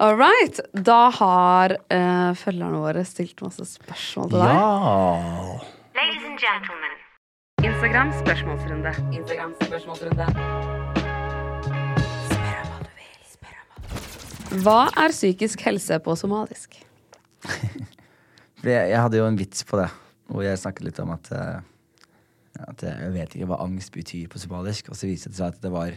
All right. Da har uh, følgerne våre stilt masse spørsmål til deg. Ja. Ladies and gentlemen. Instagram spørsmålsrunde. Instagram spørsmålsrunde. Spør om hva du vil. Spør om hva du vil. Hva er psykisk helse på somalisk? Jeg, jeg hadde jo en vits på det, hvor jeg snakket litt om at, eh, at jeg vet ikke hva angst betyr på somalisk, og så viste det seg at det var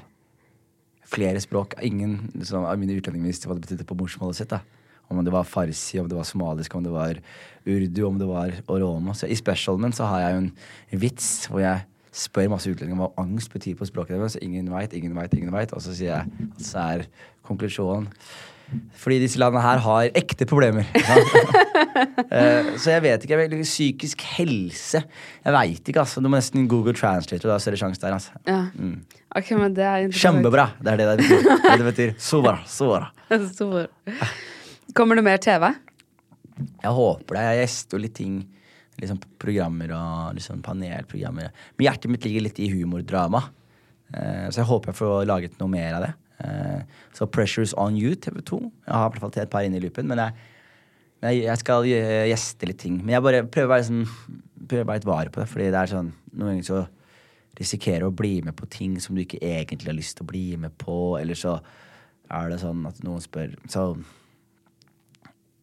flere språk. Ingen liksom, av mine utlendinger visste hva det betydde på morsmålet sitt. da. Om det var farsi, om det var somalisk, om det var urdu, om det var oromo. Så i specialen min så har jeg jo en vits hvor jeg spør masse utlendinger hva angst betyr på språket deres. Ingen veit, ingen veit, ingen veit. Og så sier jeg at så er konklusjonen fordi disse landene her har ekte problemer. Eh, så jeg vet ikke. Jeg psykisk helse Jeg veit ikke, altså. Du må nesten Google Translate, og da ser du sjanse der. altså. Ja. Ok, men det er. Kjempebra! Det er det det betyr. Det, det betyr. Bra, så bra. Kommer det mer TV? Jeg håper det. Jeg gjester jo litt ting. Liksom programmer og liksom panelprogrammer. Men hjertet mitt ligger litt i humordrama. Eh, så jeg håper jeg får laget noe mer av det. Eh, så Pressure's on you, TV 2. Jeg har i hvert fall til et par inne i loopen. Men jeg, jeg, skal gjeste litt ting. Men jeg bare prøver å være, sånn, prøver å være litt vare på det. Fordi det er sånn noen ganger så risikerer å bli med på ting som du ikke egentlig har lyst til å bli med på. Eller så er det sånn at noen spør Så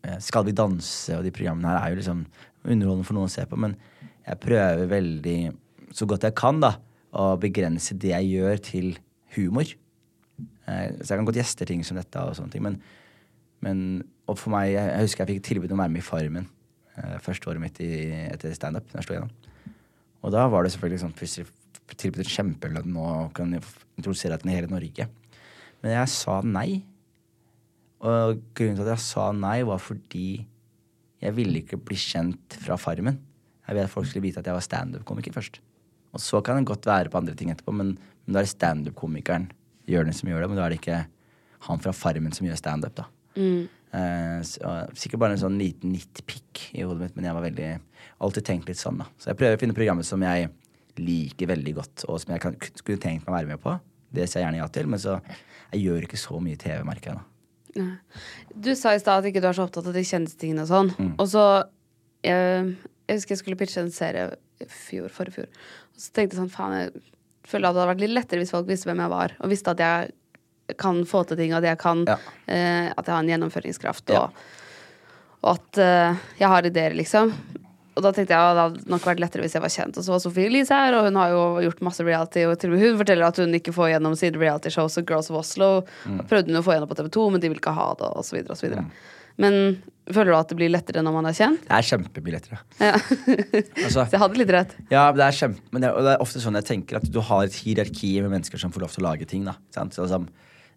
eh, Skal vi danse og de programmene her er jo liksom underholdende for noen å se på, men jeg prøver veldig, så godt jeg kan, da, å begrense det jeg gjør, til humor. Eh, Så jeg kan godt gjeste ting som dette og sånne ting, men, men og for meg, jeg, husker jeg fikk tilbud om å være med i Farmen eh, første året mitt i, etter standup. Og da var det selvfølgelig sånn plutselig tilbudt kjempelønn og kan introdusere deg til hele Norge. Men jeg sa nei. Og grunnen til at jeg sa nei, var fordi jeg ville ikke bli kjent fra Farmen. Jeg ville at folk skulle vite at jeg var standup-komiker først. Og så kan det godt være på andre ting etterpå, men, men da er det standup-komikeren Jonis som gjør det, men da er det ikke han fra Farmen som gjør standup, da. Eh, så, sikkert bare en sånn liten nitpick i hodet mitt, men jeg var veldig alltid tenkt litt sånn, da. Så jeg prøver å finne programmet som jeg liker veldig godt, og som jeg kan, skulle tenkt meg å være med på. Det sier jeg gjerne ja til, men så jeg gjør ikke så mye TV, merker jeg nå. Du sa i stad at ikke du er så opptatt av de kjendistingene og sånn. Mm. Og så jeg, jeg husker jeg skulle pitche en serie i fjor, forrige fjor. Og så tenkte jeg sånn, faen, jeg føler at det hadde vært litt lettere hvis folk visste hvem jeg var, og visste at jeg kan få til ting, og at jeg kan Ja. eh, At jeg har en gjennomføringskraft, Ja. og, og at eh, jeg har ideer, liksom. Og da tenkte jeg at det hadde nok vært lettere hvis jeg var kjent. Og så var Sofie Elise her, og hun har jo gjort masse reality. Og til og med hun forteller at hun ikke får gjennom sine realityshows og Girls of Oslo. Mm. prøvde hun å få gjennom på TV 2, men de vil ikke ha det, og så videre og så videre. Men føler du at det blir lettere når man er kjent? Det er kjempemye lettere. Ja. Altså, Så jeg hadde litt rett. Ja, det er kjempe, men det, er- og det er ofte sånn jeg tenker at du har et hierarki med mennesker som får lov til å lage ting. da sant? Så, liksom,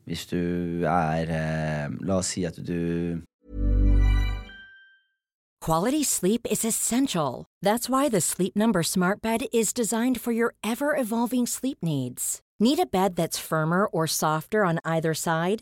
Hvis du er eh, La oss si at du Quality sleep is essential. That's why the Sleep Number Smart Bed is designed for your ever evolving sleep needs. Need a bed that's firmer or softer on either side?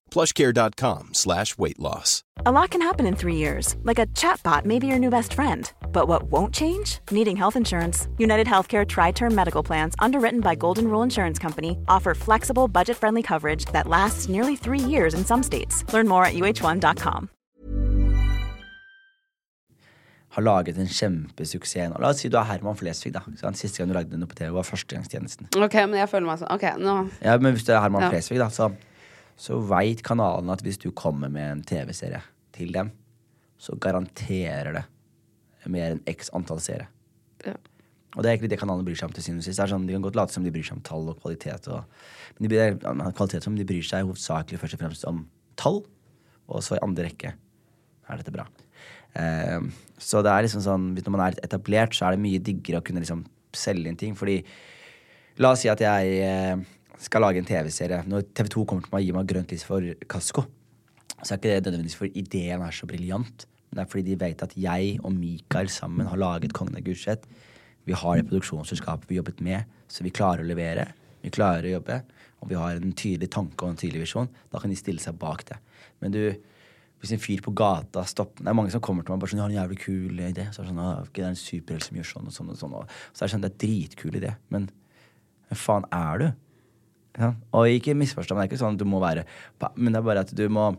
plushcare.com slash weight loss. A lot can happen in three years, like a chatbot may be your new best friend. But what won't change? Needing health insurance. United Healthcare Tri Term Medical Plans, underwritten by Golden Rule Insurance Company, offer flexible, budget friendly coverage that lasts nearly three years in some states. Learn more at uh1.com. har laget en kjempesuksess nå. La oss si du er Herman Flesvig. da Den Siste gang du lagde noe på TV, var Førstegangstjenesten. Ok, men jeg føler meg sånn. Ok, nå Ja, men hvis du er Herman Ja. Flesvig, da, så, så veit kanalen at hvis du kommer med en TV-serie til dem, så garanterer det mer enn x antall seere. Ja. Og det er egentlig det kanalen bryr seg om til sist. Det er sånn, De kan godt late som de bryr seg om tall og kvalitet, og, men de, bryr- kvalitet men de bryr seg hovedsakelig først og fremst om tall, og så i andre rekke er dette bra. Eh, så det er liksom sånn, når man er etablert, så er det mye diggere å kunne liksom selge inn ting, fordi La oss si at jeg eh, skal lage en TV-serie. Når TV2 kommer til meg og gir meg grønt lys for Kasko, så er ikke det nødvendigvis fordi ideen er så briljant, men det er fordi de vet at jeg og Mikael sammen har laget Kongen av Gulset. Vi har det produksjonsselskapet vi jobbet med, så vi klarer å levere. Vi klarer å jobbe, og vi har en tydelig tanke og en tydelig visjon. Da kan de stille seg bak det. Men du, hvis en fyr på gata stopper Det er mange som kommer til meg og bare sånn, jeg har en jævlig kul idé. Så er det sånn, «Å, det er en superhelt som gjør sånn og sånn og sånn. Og så er det sånn, det er dritkul idé, men hvem faen er du? Ja. Og ikke misforstå meg, det er ikke sånn at du må være Men det er bare at du må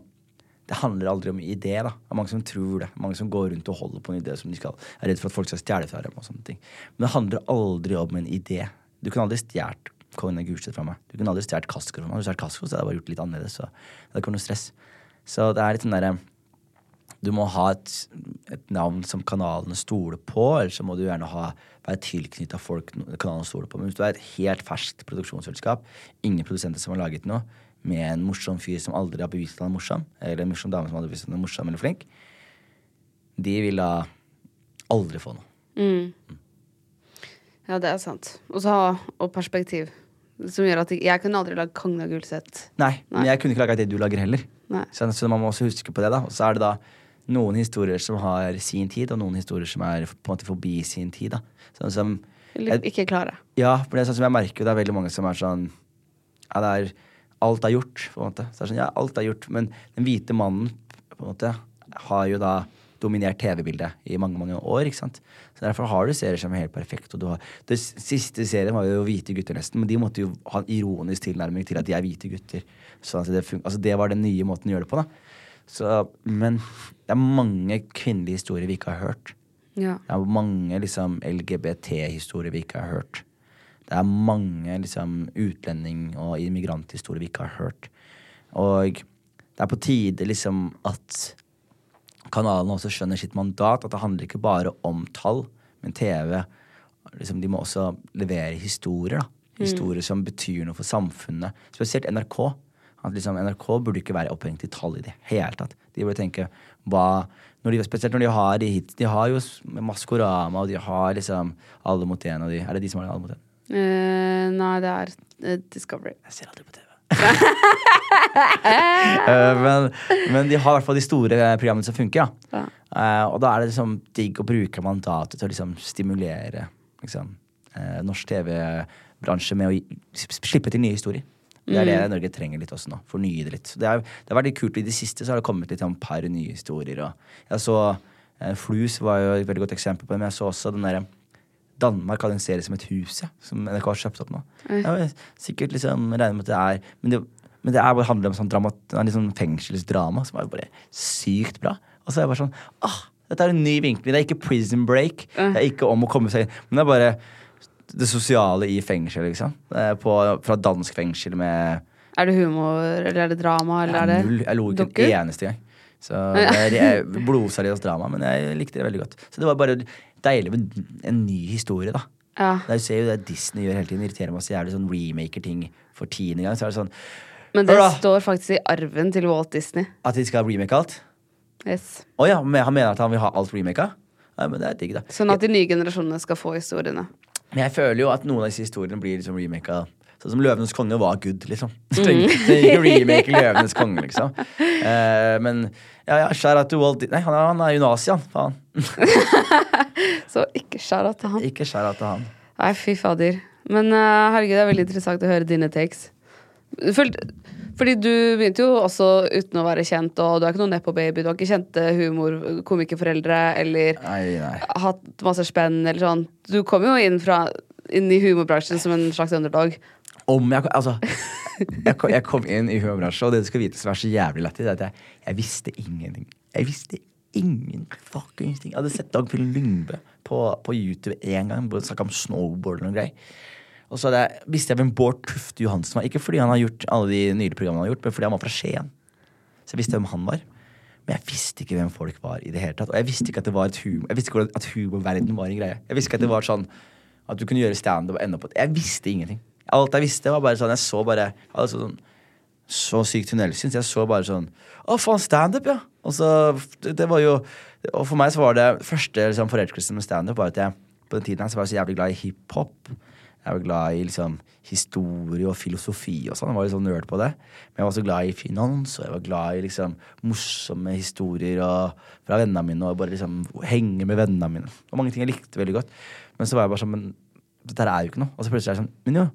Det handler aldri om idé, da. Det er mange som tror det. Mange som går rundt og holder på en idé som de skal er redd for at folk skal stjele fra dem. og sånne ting. Men det handler aldri om en idé. Du kunne aldri stjålet Kongen av Gulset fra meg. Du kunne aldri stjålet Kasko fra meg. Du stjålet Kasko, så hadde jeg bare gjort litt annerledes. Så det hadde ikke noe stress. Så det er litt sånn derre du må ha et, et navn som kanalene stoler på, eller så må du gjerne ha, være tilknytta folk kanalen stoler på. Men hvis du er et helt ferskt produksjonsselskap, ingen produsenter som har laget noe, med en morsom fyr som aldri har bevist at han er morsom, eller en morsom dame som aldri har bevist at han er morsom eller flink, de vil da aldri få noe. Ja, det er sant. Og så ha og perspektiv. Som gjør at jeg, jeg kunne aldri lagd Kongen av Gulset. Nei, men jeg kunne ikke laga det du lager heller. Så, så man må også huske på det, da. Og så er det da noen historier som har sin tid, og noen historier som er på en måte forbi sin tid. da. Sånn som jeg, ikke klare. Ja, for det er sånn som jeg merker det er veldig mange som er sånn Ja, det er Alt er gjort, på en måte. Så det er sånn, ja, alt er gjort, men den hvite mannen på en måte har jo da dominert TV-bildet i mange mange år. ikke sant? Så Derfor har du serier som er helt perfekt. og du har, Det s- siste serien var jo Hvite gutter, nesten, men de måtte jo ha en ironisk tilnærming til at de er hvite gutter. Sånn at det, altså det var den nye måten å gjøre det på. da. Så, men det er mange kvinnelige historier vi ikke har hørt. Ja. Det er mange liksom, LGBT-historier vi ikke har hørt. Det er mange liksom, utlending- og immigranthistorier vi ikke har hørt. Og det er på tide liksom at kanalene også skjønner sitt mandat. At det handler ikke bare om tall, men TV liksom, De må også levere historier. da. Historier som betyr noe for samfunnet. Spesielt NRK. At liksom, NRK burde ikke være opphengt i tall i det hele tatt. De burde tenke hva når de, Spesielt når de har de hits. De har jo Maskorama, og de har liksom Alle mot én. og de- Er det de som har Alle mot én? Uh, nei, det er uh, Discovery. Jeg ser aldri på TV. Eh, men, men de har i hvert fall de store eh, programmene som funker. Ja. Eh, og da er det liksom digg å bruke mandatet til å liksom stimulere liksom, eh, norsk TV-bransje med å slippe til nye historier. Det er det Norge trenger litt også nå. Fornye det litt. Det, er, det har vært litt kult. I det siste så har det kommet litt sånn par nye historier. Og jeg så eh, Flus var jo et veldig godt eksempel på det, men jeg så også den derre Danmark hadde en serie som et hus, ja, som NRK har kjøpt opp nå. Jeg sikkert liksom regner med at det er Men det, men det er bare handler om sånn dramat, er sånn fengselsdrama som er bare sykt bra. Og så er jeg bare sånn ah, Dette er en ny vinkling. Det er ikke prison break. Det er ikke om å komme seg inn. Men det er bare det sosiale i fengsel, liksom. Er på, fra dansk fengsel med Er det humor, eller er det drama, eller er det null. Jeg lo ikke dokker? en eneste gang. Så det er, er blodseriøst drama, men jeg likte det veldig godt. Så det var bare deilig med en ny historie, da. Ja. Jeg ser jo det Disney gjør hele tiden. Irriterer meg så jævlig sånn remaker ting for tiende gang. Så er det sånn Men det står faktisk i arven til Walt Disney. at de skal remake alt. Yes. Å ja, men han mener at han vil ha alt remaka? Ja, men det er digg, da. Sånn at de nye generasjonene skal få historiene. Men jeg føler jo at noen av disse historiene blir liksom remaka. Sånn som Løvenes konge var good, liksom. Så trenger remake Løvenes konge, liksom. Uh, men ja, ja, out to Walt Disney. Nei, han er, han er jo nazi, han. Faen. Så ikke skjæra til han. Ikke out til han. Nei, fy fader. Men uh, herregud, det er veldig interessant å høre dine takes. Føl- Fordi du begynte jo også uten å være kjent, og du er ikke noen nepo-baby. Du har ikke kjente humor-komikerforeldre eller Nei, nei. hatt masse spenn eller sånn. Du kom jo inn, fra, inn i humorbransjen som en slags underdog. Om jeg Altså, jeg kom, jeg kom inn i humorbransjen, og det du skal vite som er så jævlig lættis, er at jeg, jeg visste ingenting. Jeg visste ingen fuckings ting. Jeg hadde sett Dagfinn Lyngbø på, på YouTube én gang, snakka om snowboard og noe greier. Og så hadde jeg, visste jeg hvem Bård Tufte Johansen var. Ikke fordi han har gjort alle de nylige programmene han har gjort, men fordi han var fra Skien. Så jeg visste hvem han var. Men jeg visste ikke hvem folk var i det hele tatt. Og jeg visste ikke at det var et humor Jeg visste ikke at humorverden var en greie. Jeg visste ikke at det var sånn at du kunne gjøre standup og ende opp Jeg visste ingenting. Alt jeg visste, var bare sånn Jeg så bare altså sånn så sykt tunnelsyn, så jeg så bare sånn Å, faen, standup, ja! Og så det var jo Og for meg så var det første liksom, forelskelsen med standup var at jeg på den tiden her så var jeg så jævlig glad i hiphop. Jeg var glad i liksom historie og filosofi og sånn. Jeg var litt sånn nerd på det. Men jeg var også glad i finans, og jeg var glad i liksom morsomme historier og, fra vennene mine, og bare liksom henge med vennene mine. Og mange ting jeg likte veldig godt. Men så var jeg bare sånn Men dette er jo ikke noe. Og så plutselig er jeg sånn Men jo,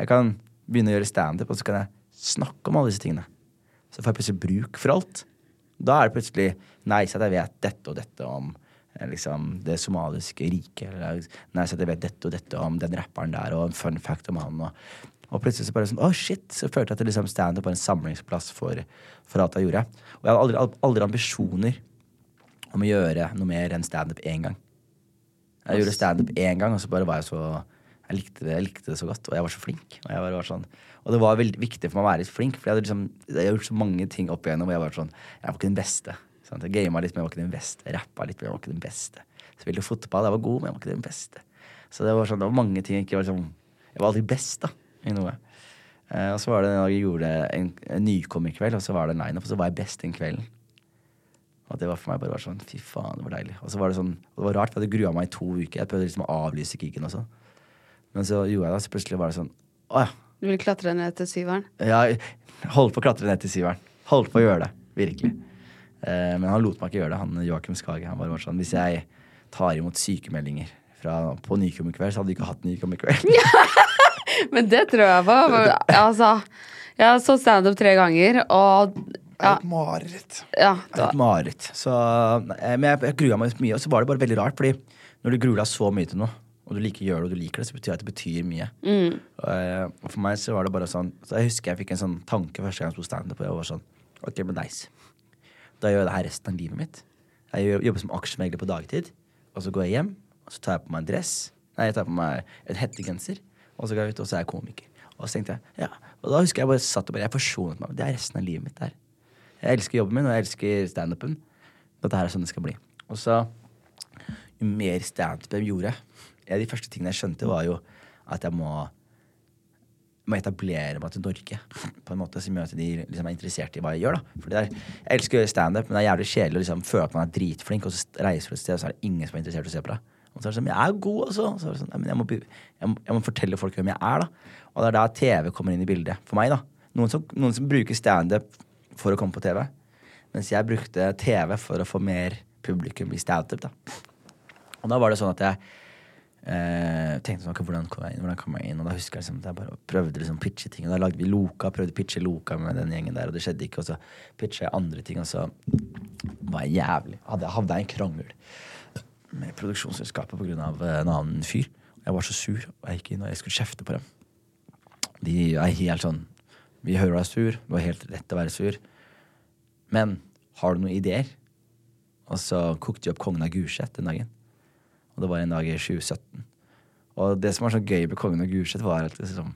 jeg kan begynne å gjøre standup, og så kan jeg snakke om alle disse tingene. Så får jeg plutselig bruk for alt. Da er det plutselig nice at jeg vet dette og dette om liksom, det somaliske riket. Eller nice at jeg vet dette og dette om den rapperen der, og en fun fact om han. Og, og plutselig så bare sånn, oh shit, så følte jeg at det liksom standup var en samlingsplass for, for alt jeg gjorde. Og jeg hadde aldri, aldri ambisjoner om å gjøre noe mer enn standup én gang. Jeg gjorde standup én gang, og så bare var jeg så jeg likte, det, jeg likte det så godt, og jeg var så flink. Og, var, var sånn, og det var veldig viktig for meg å være litt flink, for jeg hadde, liksom, jeg gjort så mange ting opp igjennom, og jeg var sånn Jeg var ikke den beste. Sant? Jeg gama litt, men jeg var ikke den beste. Rappa litt, men jeg var ikke den beste. Spilte fotball, jeg var god, men jeg var ikke den beste. Så det var sånn, det var mange ting jeg ikke var sånn Jeg var aldri best, da, i noe. Eh, og så var det en dag jeg gjorde en, en nykommerkveld, og så var det en lineup, og så var jeg best den kvelden. Og det var for meg bare var sånn, fy faen, det var deilig. Og så var det sånn, det var rart, for jeg hadde grua meg i to uker. Jeg prøvde liksom å avlyse gigen og sånn. Men så gjorde jeg det, så plutselig var det sånn Å ja. Du ville klatre ned til syveren? Ja, holdt på å klatre ned til syveren. Holdt på å gjøre det. Virkelig. Eh, men han lot meg ikke gjøre det, han Joakim Skage. Han bare var sånn Hvis jeg tar imot sykemeldinger fra, på Nykommerkveld, så hadde vi ikke hatt Nykommerkveld. Men det tror jeg på. Altså, jeg har så standup tre ganger, og ja, Et mareritt. ja Det er et mareritt. Så, eh, men jeg, jeg grua meg mye, og så var det bare veldig rart, fordi når du gruer deg så mye til noe, og du liker å gjøre det, og du liker det, så betyr det at det betyr mye. Og, eh, og for meg så var det bare sånn Så jeg husker jeg fikk en sånn tanke første gang jeg sto standup, og jeg var sånn Ok, men nice. Da gjør jeg det her resten av livet mitt. Jeg jobber som aksjemegler på dagtid, og så går jeg hjem, og så tar jeg på meg en dress. Nei, jeg tar på meg en hettegenser, og så går jeg ut, og så er jeg komiker. Og så tenkte jeg, ja. Og da husker jeg bare satt og bare Jeg forsonet meg. Det er resten av livet mitt der. Jeg elsker jobben min, og jeg elsker standupen. Dette her er sånn det skal bli. Og så, jo mer standup jeg gjorde En de første tingene jeg skjønte, var jo at jeg må må etablere meg til Norge på en måte som gjør de liksom er interessert i hva jeg gjør. da Fordi er, Jeg elsker å gjøre standup, men det er jævlig kjedelig å liksom føle at man er dritflink, og så reiser du et sted, og så er det ingen som er interessert i å se på deg. Og så er det sånn, jeg er god, altså. Så er det sånn, jeg må, jeg, må, jeg må fortelle folk hvem jeg er, da. Og det er da TV kommer inn i bildet. For meg, da. Noen som, noen som bruker standup for å komme på TV. Mens jeg brukte TV for å få mer publikum i standup, da. Og da var det sånn at jeg eh, tenkte sånn, hvordan kom jeg inn, hvordan kom jeg inn? Og da husker jeg liksom, at jeg bare prøvde liksom pitche ting. Og da lagde vi Loka, prøvde pitche Loka med den gjengen der, og det skjedde ikke. Og så pitcha jeg andre ting, og så var jeg jævlig Hadde, havna i en krangel med produksjonsselskapet pga. en annen fyr. Jeg var så sur, og jeg gikk inn og jeg skulle kjefte på dem. De er helt sånn Vi hører du er sur, du har helt rett til å være sur. Men har du noen ideer? Og så kokte de opp Kongen av Gulset den dagen. Og det var en dag i 2017. Og det som var så gøy med Kongen og Gulset, var at liksom,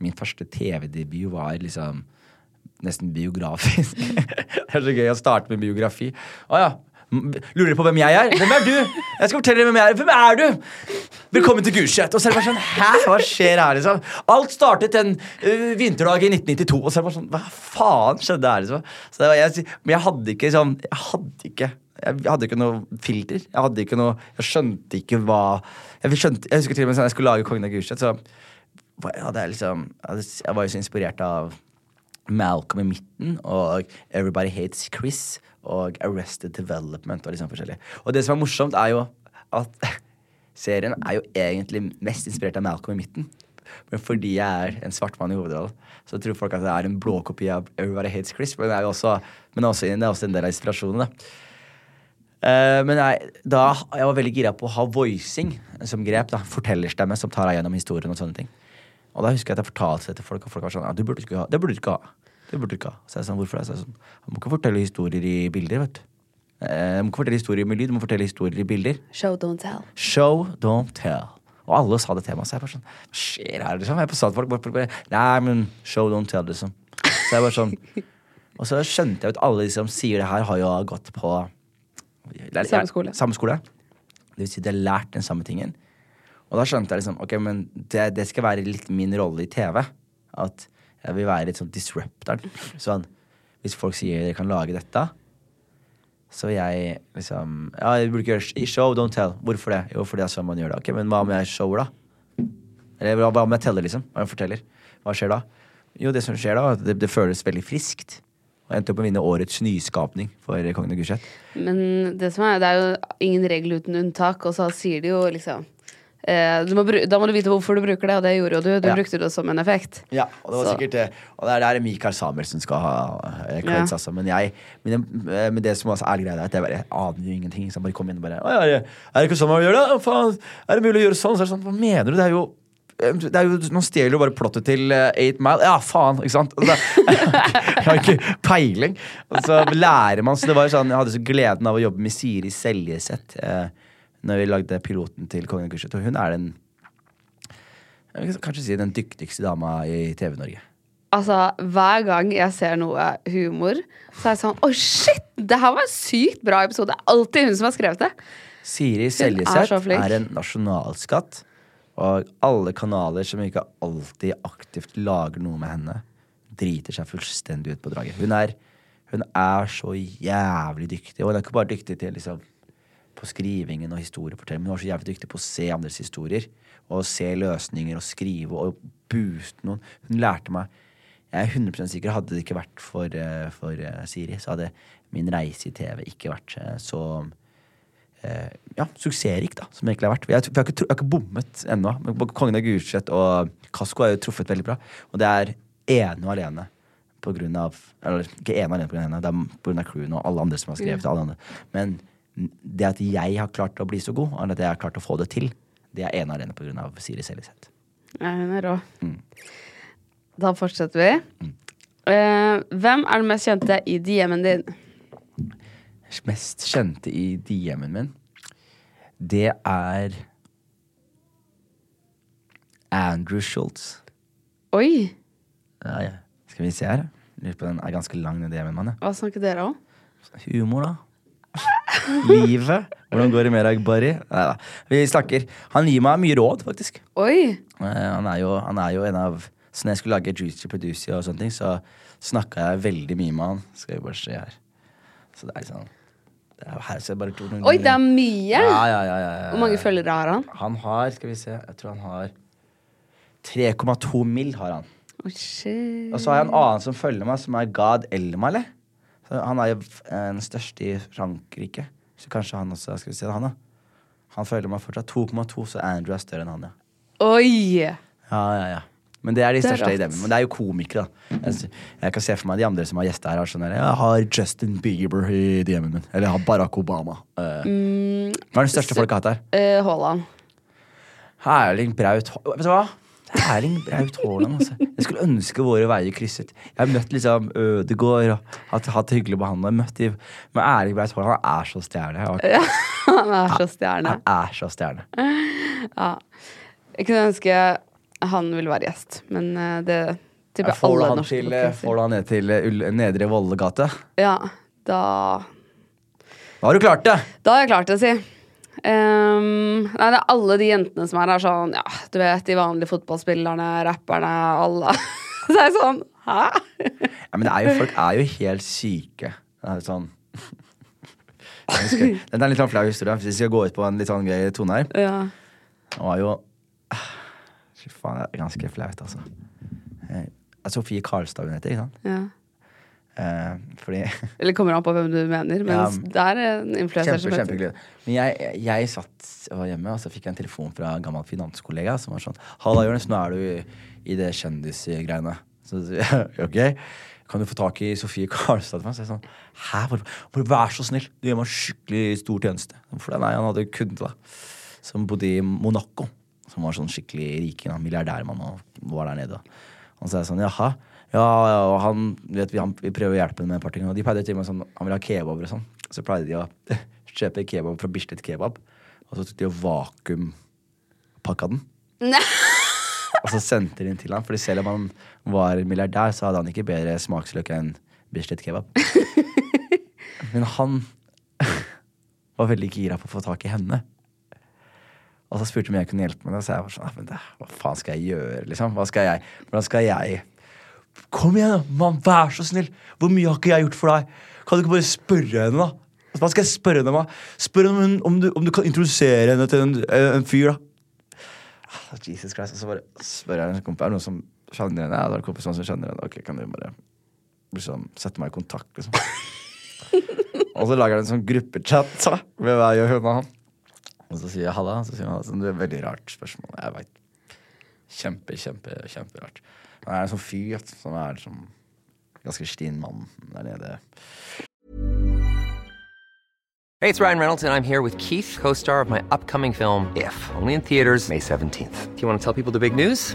min første TV-debut var liksom nesten biografisk. det er så gøy å starte med biografi. Å ja. Lurer på hvem jeg er? Hvem er du? Jeg skal fortelle dere hvem jeg er. Hvem er du? Velkommen til Gulset. Og så er det bare sånn Hæ? Hva skjer her, liksom? Alt startet en uh, vinterdag i 1992. Og så er det bare sånn Hva faen skjedde her, liksom? Så det var, jeg, men jeg hadde ikke sånn Jeg hadde ikke jeg hadde ikke noe filter. Jeg hadde ikke noe Jeg skjønte ikke hva Jeg, skjønte, jeg husker til og med sånn jeg skulle lage Kongen av Gulset, så jeg liksom jeg var jo så inspirert av Malcolm i midten og Everybody Hates Chris og Arrested Development og liksom forskjellig. Og det som er morsomt, er jo at serien er jo egentlig mest inspirert av Malcolm i midten. Men fordi jeg er en svart mann i hovedrollen, så tror folk at det er en blåkopi av Everybody Hates Chris. Men det er jo også, men også, det er også en del av inspirasjonen. da. Eh, men jeg, da, jeg var veldig gira på å ha voicing som grep. da, Fortellerstemme som tar deg gjennom historien. og sånne ting. Og da husker jeg at jeg fortalte det til folk, og folk var sånn ja, du burde ikke ha, det burde du ikke ha. Det burde du ikke ha. Så jeg sa hvorfor det? Så jeg sånn, Du må ikke fortelle historier i bilder, vet du. Uh, Du må ikke fortelle historier med lyd, du må fortelle historier i bilder. Show, don't tell. Show, don't tell. Og alle sa det til meg. Så jeg bare sånn Hva skjer her, liksom? Jeg på satt folk bare, bare Nei, men show, don't tell, liksom. Så jeg bare sånn Og så skjønte jeg at alle de som sier det her, har jo gått på Samme skole. Samme skole. Det vil si de har lært den samme tingen. Og da skjønte jeg liksom Ok, men det, det skal være litt min rolle i TV. At jeg vil være litt sånn disruptor. Sånn, hvis folk sier dere kan lage dette, så jeg liksom Ja, jeg burde ikke gjøre show, don't tell. Hvorfor det? Jo, fordi det er sånn man gjør det. Ok, Men hva om jeg shower, da? Eller hva om jeg teller, liksom? Hva om jeg forteller? Hva skjer da? Jo, det som skjer da, det, det føles veldig friskt. Og endte opp med å vinne årets nyskapning for Kongen av Gulset. Men det som er, det er jo ingen regel uten unntak, og så sier de jo liksom eh, du må Da må du vite hvorfor du bruker det, og det gjorde jo du. Du Ja. brukte det som en effekt. Ja, og det var Så- sikkert det. Og det er der Mikael Samuelsen skal ha eh, creds, Ja. altså. Men jeg Men eh, men det som også er greia, er at jeg, bare, jeg aner jo ingenting. Så jeg bare kom inn og bare ja, er det- ikke sånn man gjør det? Faen, er det mulig å gjøre sånn? Så er det sånn, Hva mener du? Det er jo eh, det er jo, Nå stjeler jo bare plottet til eh, Eight Mile. Ja, faen! Ikke sant? Altså, jeg har ikke peiling. Og så lærer man. Så det var jo sånn, Jeg hadde så gleden av å jobbe med Siri Seljeseth eh, når vi lagde piloten til Kongen av Gulset. Og hun er den jeg vil kanskje si den dyktigste dama i TV-Norge. Altså, hver gang jeg ser noe humor, så er jeg sånn Oi, shit! Det her var en sykt bra episode. Det er alltid hun som har skrevet det. Siri Seljeseth er, er en nasjonalskatt. Og alle kanaler som ikke alltid aktivt lager noe med henne, driter seg fullstendig ut på draget. Hun er, hun er så jævlig dyktig. Og hun er ikke bare dyktig til liksom, på skrivingen og historiefortelling, men hun er så jævlig dyktig på å se andres historier. Og se løsninger og skrive og booste noen. Hun lærte meg Jeg er 100 sikker hadde det ikke vært for, eh, for eh, Siri, så hadde min reise i TV ikke vært eh, så ja, suksessrik, da, som egentlig har vært. Jeg, har- ikke, ikke bommet ennå. Kongen av Gulset og Kasko har jo truffet veldig bra. Og det er ene og alene på grunn av Eller ikke ene og alene på grunn av henne, det er på grunn av crewen og alle andre som har skrevet. Alle andre. Men det at jeg har klart å bli så god, og at jeg har klart å få det til, det er ene og alene på grunn av Siri Seljeseth. Ja, hun er rå. Mm. Da fortsetter vi. Eh, hvem er den mest kjente i DM-en din? Mest kjente i DM-en min, det er Andrew Schultz. Oi! Ja, ja. Skal vi se her. Lurer på Den er ganske lang, den DM-en min. Hva snakker dere om? Humor, da. Livet. Hvordan går det med deg, Barry? Nei da. Vi snakker. Han gir meg mye råd, faktisk. Oi! Eh, han, er jo, han er jo en av Så når jeg skulle lage Juicy Producer og sånne ting, så snakka jeg veldig mye med han. Skal vi bare se her. Så det er liksom det er her, så bare tok noen Oi, det er mye! ja, ja, ja, ja. Hvor mange følgere har han? Han har, skal vi se, jeg tror han har 3,2 mill. har han. Oh. Og så har jeg en annen som følger meg, som er Gad Elmale han er jo den største i Frankrike. Så kanskje han også Skal vi se han, da. Han følger meg fortsatt 2,2, så Andrew er større enn han, ja. Oi! Ja, ja, ja. Men det er de Det største i rått. Men det er jo komikere, da. Jeg, jeg kan se for meg de andre som har gjester her, har sånn Jeg har Justin Bieber i DM-en min. Eller jeg har Barack Obama. Eh, Hva er den største folk har hatt her? Haaland. Uh, Erling Braut Vet du hva? Erling Braut Haaland, altså. Jeg skulle ønske våre veier krysset. Jeg har møtt liksom Ødegård og hatt, hatt hyggelig. Møtt de, men Erling Braut Haaland han er så stjerne. Ja, Han er så stjerne. Han er så stjerne. Jeg kunne ønske han ville være gjest, men eh, det tipper Jeg alle norske til, får du han ned til eh, Nedre Vollegate. Ja, da Da har du klart det! Da har jeg klart det, si. Um, nei, det er alle de jentene som er her, sånn Ja, du vet, de vanlige fotballspillerne, rapperne, alle. Så er jeg sånn Hæ? Ja, men er jo, folk er jo helt syke. Det er sånn Jeg Den er en litt sånn flau historie. Hvis vi skal gå ut på en litt sånn gøy tone her. Ja. Det var jo Fy faen, det er ganske flaut, altså. Eh, Sofie Karlstad hun heter, ikke sant? ja. Eh, fordi Eller kommer an på hvem du mener, men Ja. det er en influenser Kjempe, som heter kjempehyggelig. Men jeg, jeg satt og var hjemme, og så fikk jeg en telefon fra en gammel finanskollega som var sånn Halla, Jonis, nå er du i, i det kjendisgreiene. Så jeg, ok, kan du få tak i Sofie Karlstad til meg? Så jeg sånn Hæ, hvor, hvor, vær så snill, du gjør meg skikkelig stor tjeneste. For det, nei, han hadde en kunde da, som bodde i Monaco. Som var sånn skikkelig rik milliardærmann og var der nede. Og så er jeg sånn, jaha. Ja, ja, og han, vet, vi, han, vi prøver å hjelpe ham med et par ting. Og de pleide til og med sånn, han ville ha kebaber og sånn. Så pleide de å kjøpe kebab fra Bislett Kebab. Og så tok de og vakuumpakka den. Og så sendte de den til ham. Fordi selv om han var milliardær, så hadde han ikke bedre smaksløk enn Bislett kebab. Men han var veldig gira på å få tak i henne. Og så spurte om jeg kunne hjelpe det, og så jeg var sånn, «Ah, men det, hva faen skal jeg gjøre, liksom? Hva skal jeg, hvordan skal jeg Kom igjen, da! Mann, vær så snill! Hvor mye har ikke jeg gjort for deg? Kan du ikke bare spørre henne, da? Hva skal jeg spørre henne om? Spør henne om, hun- om, du, om du kan introdusere henne til en, en fyr, da. Ah, Jesus Christ, Og så bare spør jeg en kompis Er det noen som kjenner henne. Ja, det er en kompis som kjenner henne. Ok, kan du bare liksom, sette meg i kontakt, liksom. og så lager jeg en sånn gruppechat da, med meg og hun og han. Og så sier jeg halla. Så sier han sånn, det er et veldig rart spørsmål. Jeg vet. Kjempe, kjempe, kjemperart. Det er en sånn fyr som er som ganske stin mann der nede. Hey, it's Ryan Reynolds, and I'm here with Keith, co star of my upcoming film, If, only in theaters, May 17th. Do you want to tell people the big news?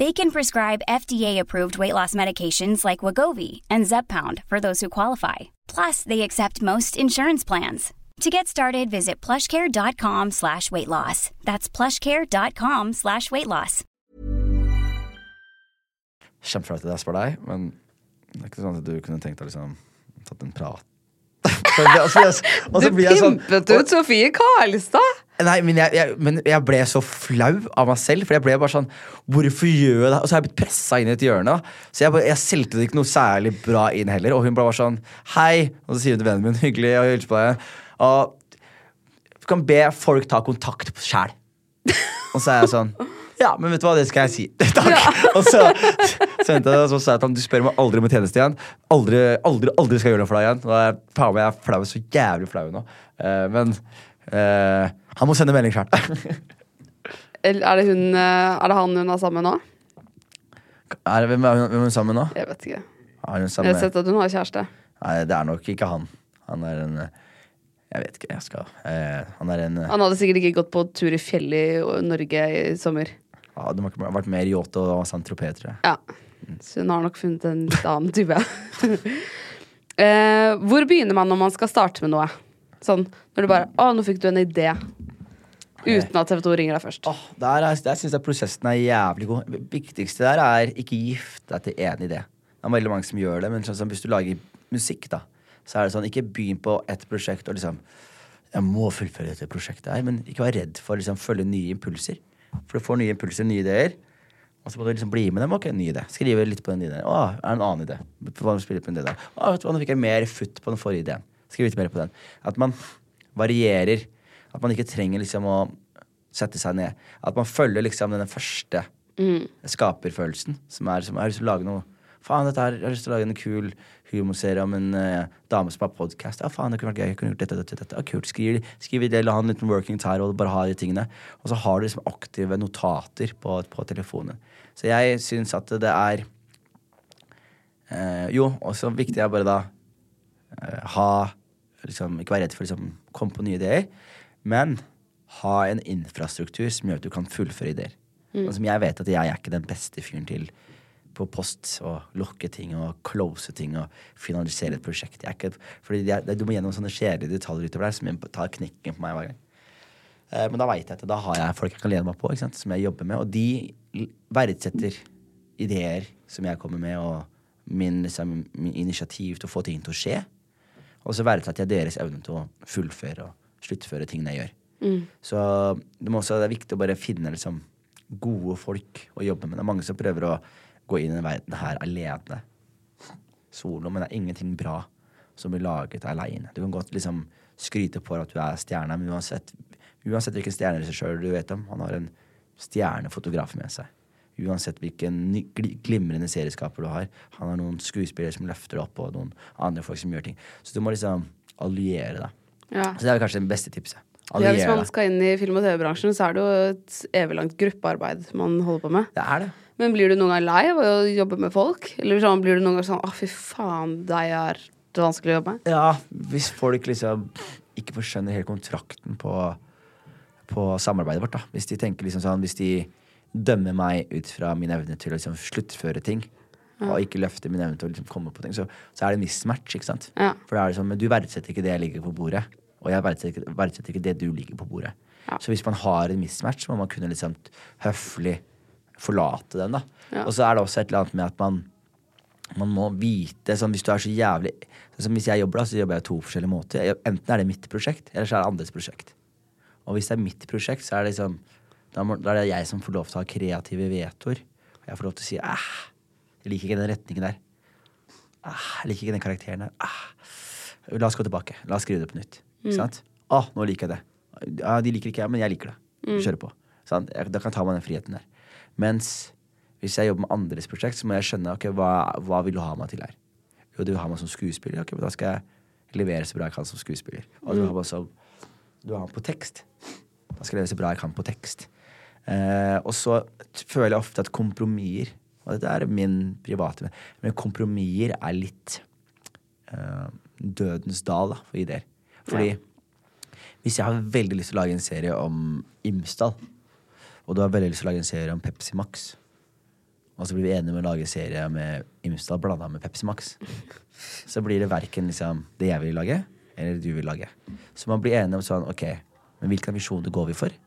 They can prescribe FDA-approved weight loss medications like Wagovi and Zepbound for those who qualify. Plus, they accept most insurance plans. To get started, visit plushcare.com slash weight loss. That's plushcare.com slash weight loss. At jeg spør deg, men det er ikke sånn at du kunne tenkt deg liksom tatt en prat. Og så- og så- og så Du sånn- pimpet ut Sofie Karlstad! Nei, men jeg, jeg, men jeg ble så flau av meg selv. For jeg ble bare sånn Hvorfor gjør jeg det? Og så har jeg blitt pressa inn i et hjørne. Så jeg, bare- jeg solgte det ikke noe særlig bra inn heller. Og hun bare var sånn Hei. Og så sier hun til vennen min hyggelig å hilse på deg. Og du kan be folk ta kontakt sjæl. Og så er jeg sånn Ja, men vet du hva, det skal jeg si. Takk. Og så sendte det, så sa jeg til ham du spør meg aldri om en tjeneste igjen. Aldri, aldri, aldri skal jeg gjøre noe for deg igjen. Og jeg, faen jeg er flau, så jævlig flau nå. Uh, men uh, han må sende melding sjøl. Er det, hun, eh, er det han hun er sammen med nå? Er, hvem er hun, hvem er hun sammen med nå? Jeg vet ikke. Jeg har sett at hun har kjæreste. Nei, det er nok ikke han. Han er en Jeg vet ikke, jeg skal eh, Han er en Han hadde sikkert ikke gått på tur i fjellet i Norge i sommer. ja, Det må ikke ha vært mer yacht og Saint-Tropez, tror jeg. Ja. Så hun har nok funnet en litt annen type. eh, hvor begynner man når man skal starte med noe? Sånn når du bare Å, nå fikk du en idé. Uten at TV 2 ringer deg først. Oh, der er, der syns jeg prosessen er jævlig god. Det viktigste der er ikke gift deg til én idé. Det er veldig mange som gjør det, men sånn hvis du lager musikk, da, så er det sånn ikke begynn på ett prosjekt og liksom Jeg må fullføre dette prosjektet her, men ikke vær redd for å liksom, følge nye impulser. For du får nye impulser, nye ideer. Og så må du liksom bli med dem. Ok, ny idé. Skrive litt på den ideen. Å, er det en annen idé? Hva på den ideen der? Å, vet du hva, nå fikk jeg mer futt på den forrige ideen. Skriv litt mer på den. At man varierer. At man ikke trenger liksom å sette seg ned. At man følger liksom den første skaperfølelsen. Som er som er å lage noe Faen, dette her, jeg har lyst til å lage en kul humorserie om en uh, dame som har podkast. Ja, faen, det kunne vært gøy. Jeg kunne gjort dette, dette, dette. Ja, kult. Skriv, skriv det, la ha en liten working title, og bare ha de tingene. Og så har du liksom aktive notater på, på telefonen. Så jeg syns at det er uh, Jo, også viktig er bare da uh, ha liksom, Ikke være redd for å liksom, komme på nye ideer, men ha en infrastruktur som gjør at du kan fullføre ideer. Og som jeg vet at jeg er ikke den beste fyren til på post og lukke ting og close ting og finalisere et prosjekt. Ikke, fordi det- Du må gjennom sånne kjedelige detaljer utover der som tar knekken på meg hver gang. Eh, men da veit jeg at da har jeg folk jeg kan lene meg på, sant? som jeg jobber med, og de verdsetter ideer som jeg kommer med, og min, liksom, min initiativ til å få ting til å skje. Og så verdsetter jeg deres evne til å fullføre og sluttføre tingene jeg gjør. Så det, også, det er viktig å bare finne liksom, gode folk å jobbe med. Det er mange som prøver å gå inn i denne verden her alene. Solo, men det er ingenting bra som blir laget aleine. Du kan godt liksom skryte på at du er stjerna, men uansett, uansett hvilken stjerneregissør du vet om, han har en stjernefotograf med seg. Uansett hvilken glimrende serieskaper du har. Han har noen skuespillere som løfter opp, og noen andre folk som gjør ting. Så du må liksom alliere deg. Ja. Så det er kanskje det beste tipset. Ja, hvis man skal inn i film- og TV-bransjen, så er det jo et evig langt gruppearbeid man holder på med. Det er det. Men blir du noen gang lei av å jobbe med folk? Eller sånn, blir du noen gang sånn 'Å, fy faen, deg er det vanskelig å jobbe med'? Ja, hvis folk liksom ikke forskjønner hele kontrakten på, på samarbeidet vårt, da. Hvis de tenker liksom sånn Hvis de dømmer meg ut fra min evne til å liksom sluttføre ting, og ikke løfter min evne til å liksom komme på ting, så, så er det mismatch, ikke sant? Ja. For da er det sånn, men du verdsetter ikke det jeg ligger på bordet, og jeg verdsetter verdsetter ikke det du ligger på bordet. Ja. Så hvis man har en mismatch, så må man kunne liksom høflig forlate den, da. Ja. Og så er det også et eller annet med at man man må vite sånn, Hvis du er så jævlig sånn, som Hvis jeg jobber, da, så jobber jeg to forskjellige måter. Jeg, enten er det mitt prosjekt, eller så er det andres prosjekt. Og hvis det er mitt prosjekt, så er det liksom da, må, da er det jeg som får lov til å ha kreative vetoer. Og jeg får lov til å si æh, jeg liker ikke den retningen der. Æh, jeg liker ikke den karakteren der. Æh. La oss gå tilbake. La oss skrive det på nytt. Mm. sant? Å, nå liker jeg det. Ja, de liker ikke jeg, men jeg liker det. Mm. kjører på. Sant? Da kan jeg ta meg den friheten der. Mens hvis jeg jobber med andres prosjekt, så må jeg skjønne okay, hva, hva vil du ha meg til her. Jo, du vil ha meg som skuespiller. Ok, men Da skal jeg levere så bra jeg kan som skuespiller. Og du har meg som Du har meg på tekst. Da skal jeg levere så bra jeg kan på tekst. Eh, og så føler jeg ofte at kompromisser Og dette er min private Men kompromisser er litt eh, dødens dal da, for ideer. Fordi hvis jeg har veldig lyst til å lage en serie om Imsdal, og du har veldig lyst til å lage en serie om Pepsi Max, og så blir vi enige med å lage en serie med Imsdal blanda med Pepsi Max, så blir det verken liksom, det jeg vil lage, eller det du vil lage. Så man blir enige om sånn, ok, men hvilken visjon går vi for?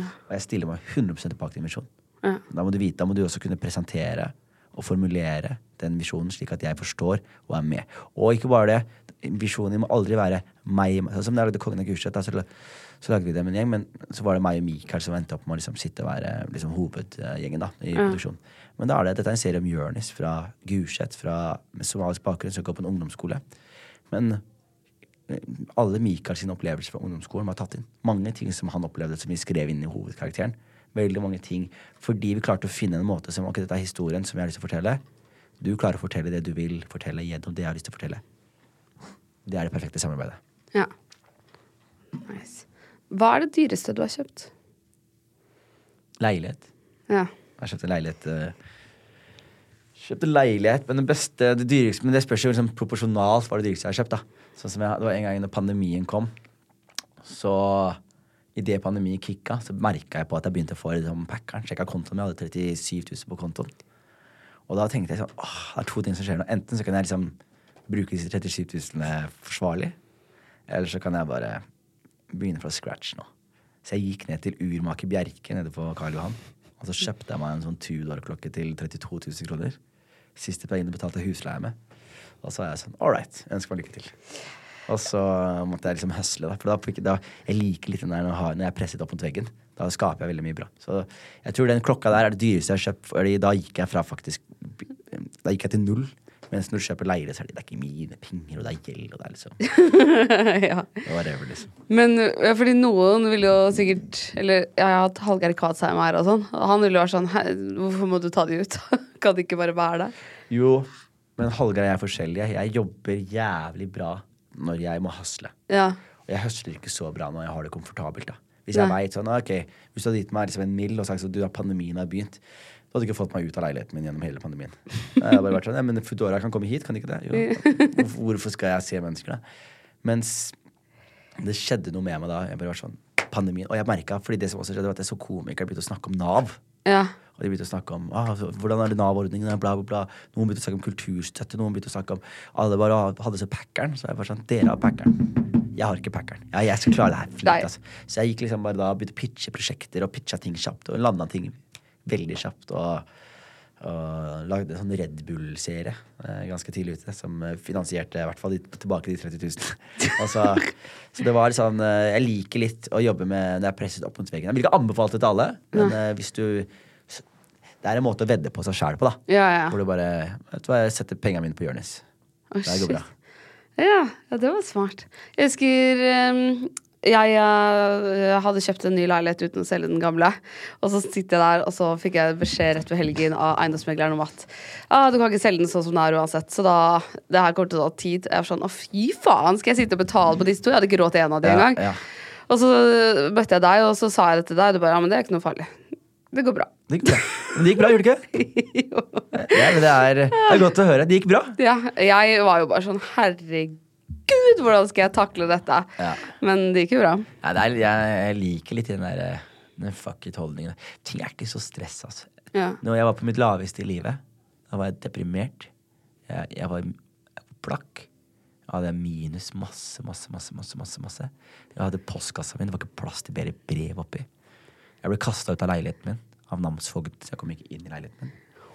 Og jeg stiller meg 100 bak din visjon. Da må du vite, da må du også kunne presentere og formulere den visjonen slik at jeg forstår og er med. Og ikke bare det, visjonen må aldri være meg. Sånn som da jeg lagde Kongen av Gulset, så, lagde vi det med en gjeng, men så var det meg og Mikael som endte opp med å liksom sitte og være liksom, hovedgjengen da, i produksjonen. Men da er det, dette er en serie om Jonis fra Gulset, fra somalisk bakgrunn, som går på en ungdomsskole. Men alle Mikael sine opplevelser fra ungdomsskolen var tatt inn. Mange ting som han opplevde som vi skrev inn i hovedkarakteren. Veldig mange ting. Fordi vi klarte å finne en måte som Ok, dette er historien som jeg har lyst til å fortelle. Du klarer å fortelle det du vil fortelle gjennom det jeg har lyst til å fortelle. Det er det perfekte samarbeidet. Ja. Nice. Hva er det dyreste du har kjøpt? Leilighet. Ja. Jeg kjøpte leilighet eh, Kjøpte leilighet, men det beste Det dyreste Men det spørs jo liksom proporsjonalt hva det dyreste jeg har kjøpt. da Sånn som jeg, Det var en gang når pandemien kom, så idet pandemien kicka, så merka jeg på at jeg begynte å få liksom, packeren. Sjekka kontoen min, jeg hadde 37 000 på kontoen. Og da tenkte jeg sånn åh, det er to ting som skjer nå. Enten så kan jeg liksom bruke disse 37 000 forsvarlig, eller så kan jeg bare begynne fra scratch nå. Så jeg gikk ned til Urmaker Bjerke nede på Karl Johan. Og så kjøpte jeg meg en sånn Tudor-klokke til 32 000 kroner. Siste pengene betalte jeg husleie med. Og så er jeg sånn all right, ønsker meg lykke til. Og så måtte jeg liksom høsle, da. For da, jeg liker litt den der når jeg er presset opp mot veggen. Da skaper jeg veldig mye bra. Så jeg tror den klokka der er det dyreste jeg har kjøpt, Fordi da gikk jeg fra faktisk Da gikk jeg til null. Mens når du kjøper leire, så er det, det er ikke mine penger, og det er gjeld, og det er liksom ja. Det var whatever, liksom. Men ja, fordi noen vil jo sikkert Eller ja, jeg har hatt Hallgeir Kvadsheim her og sånn. Han ville jo vært sånn "Hæ, Hvorfor må du ta de ut? kan de ikke bare være der? Jo, men Hallgeir og jeg er forskjellige. Jeg jobber jævlig bra når jeg må hasle. Ja. Og jeg høsler ikke så bra når jeg har det komfortabelt. da Hvis jeg vet sånn, ok Hvis du hadde gitt meg liksom en mill og sagt at pandemien har begynt, du hadde ikke fått meg ut av leiligheten min gjennom hele pandemien. Jeg hadde bare vært sånn, ja, men Foodora kan komme hit, kan de ikke det? Jo. Hvorfor, skal jeg se mennesker, da? Mens det skjedde noe med meg da. Jeg bare var sånn, pandemien Og jeg merka, fordi det som også skjedde, var at jeg så komikere begynte å snakke om Nav. Ja. Og de begynte å snakke om ah, hvordan er det Nav-ordningen, bla, bla, bla. Noen begynte å snakke om kulturstøtte, noen begynte å snakke om Alle bare hadde så packeren. Så jeg var sånn, dere har packeren. Jeg har ikke packeren. Ja, jeg skal klare det her fint, altså. Så jeg gikk liksom bare da begynte å pitche prosjekter og pitcha ting kjapt og landa ting veldig kjapt. Og, og lagde en sånn Red Bull-serie eh, ganske tidlig ute, som eh, finansierte i hvert fall de, tilbake de 30 000. Og så, det var sånn eh, Jeg liker litt å jobbe med når jeg er presset opp mot veggen. Jeg vil ikke anbefale det til alle, men eh, hvis du Det er en måte å vedde på seg sjæl på, da. Ja, ja. Hvor du bare Vet du hva, jeg setter pengene mine på Jonis. Oh, Det går bra. Ja, ja, det var smart. Jeg husker um, jeg, eh, hadde kjøpt en ny leilighet uten å selge den gamle. Og så sitter jeg der, og så fikk jeg beskjed rett ved helgen av eiendomsmegleren om at ah, du kan ikke selge den sånn som den er uansett. Så da, det her kommer til å ta tid. Jeg var sånn å fy faen, skal jeg sitte og betale på disse to? Jeg hadde ikke råd til en av de Ja, engang. ja. Og så møtte jeg deg, og så sa jeg det til deg, og du bare ja, men det er ikke noe farlig. Det går bra. Det gikk bra. Men det gikk bra, gjorde det ikke? Ja, men det er, det er godt å høre. Det gikk bra. Ja, jeg var jo bare sånn herregud, hvordan skal jeg takle dette? Ja. Men det gikk jo bra. Ja, det er, jeg, jeg liker litt den der eh, den fuck it-holdningen. Ting er ikke så stress, altså. Ja. Når jeg var på mitt laveste i livet, da var jeg deprimert. Jeg, jeg var plakk. Jeg hadde minus masse, masse, masse. masse, masse, masse. Jeg hadde postkassa mi, det var ikke plass til bedre brev oppi. Jeg ble kasta ut av leiligheten min av namsfogd, så jeg kom ikke inn i leiligheten min.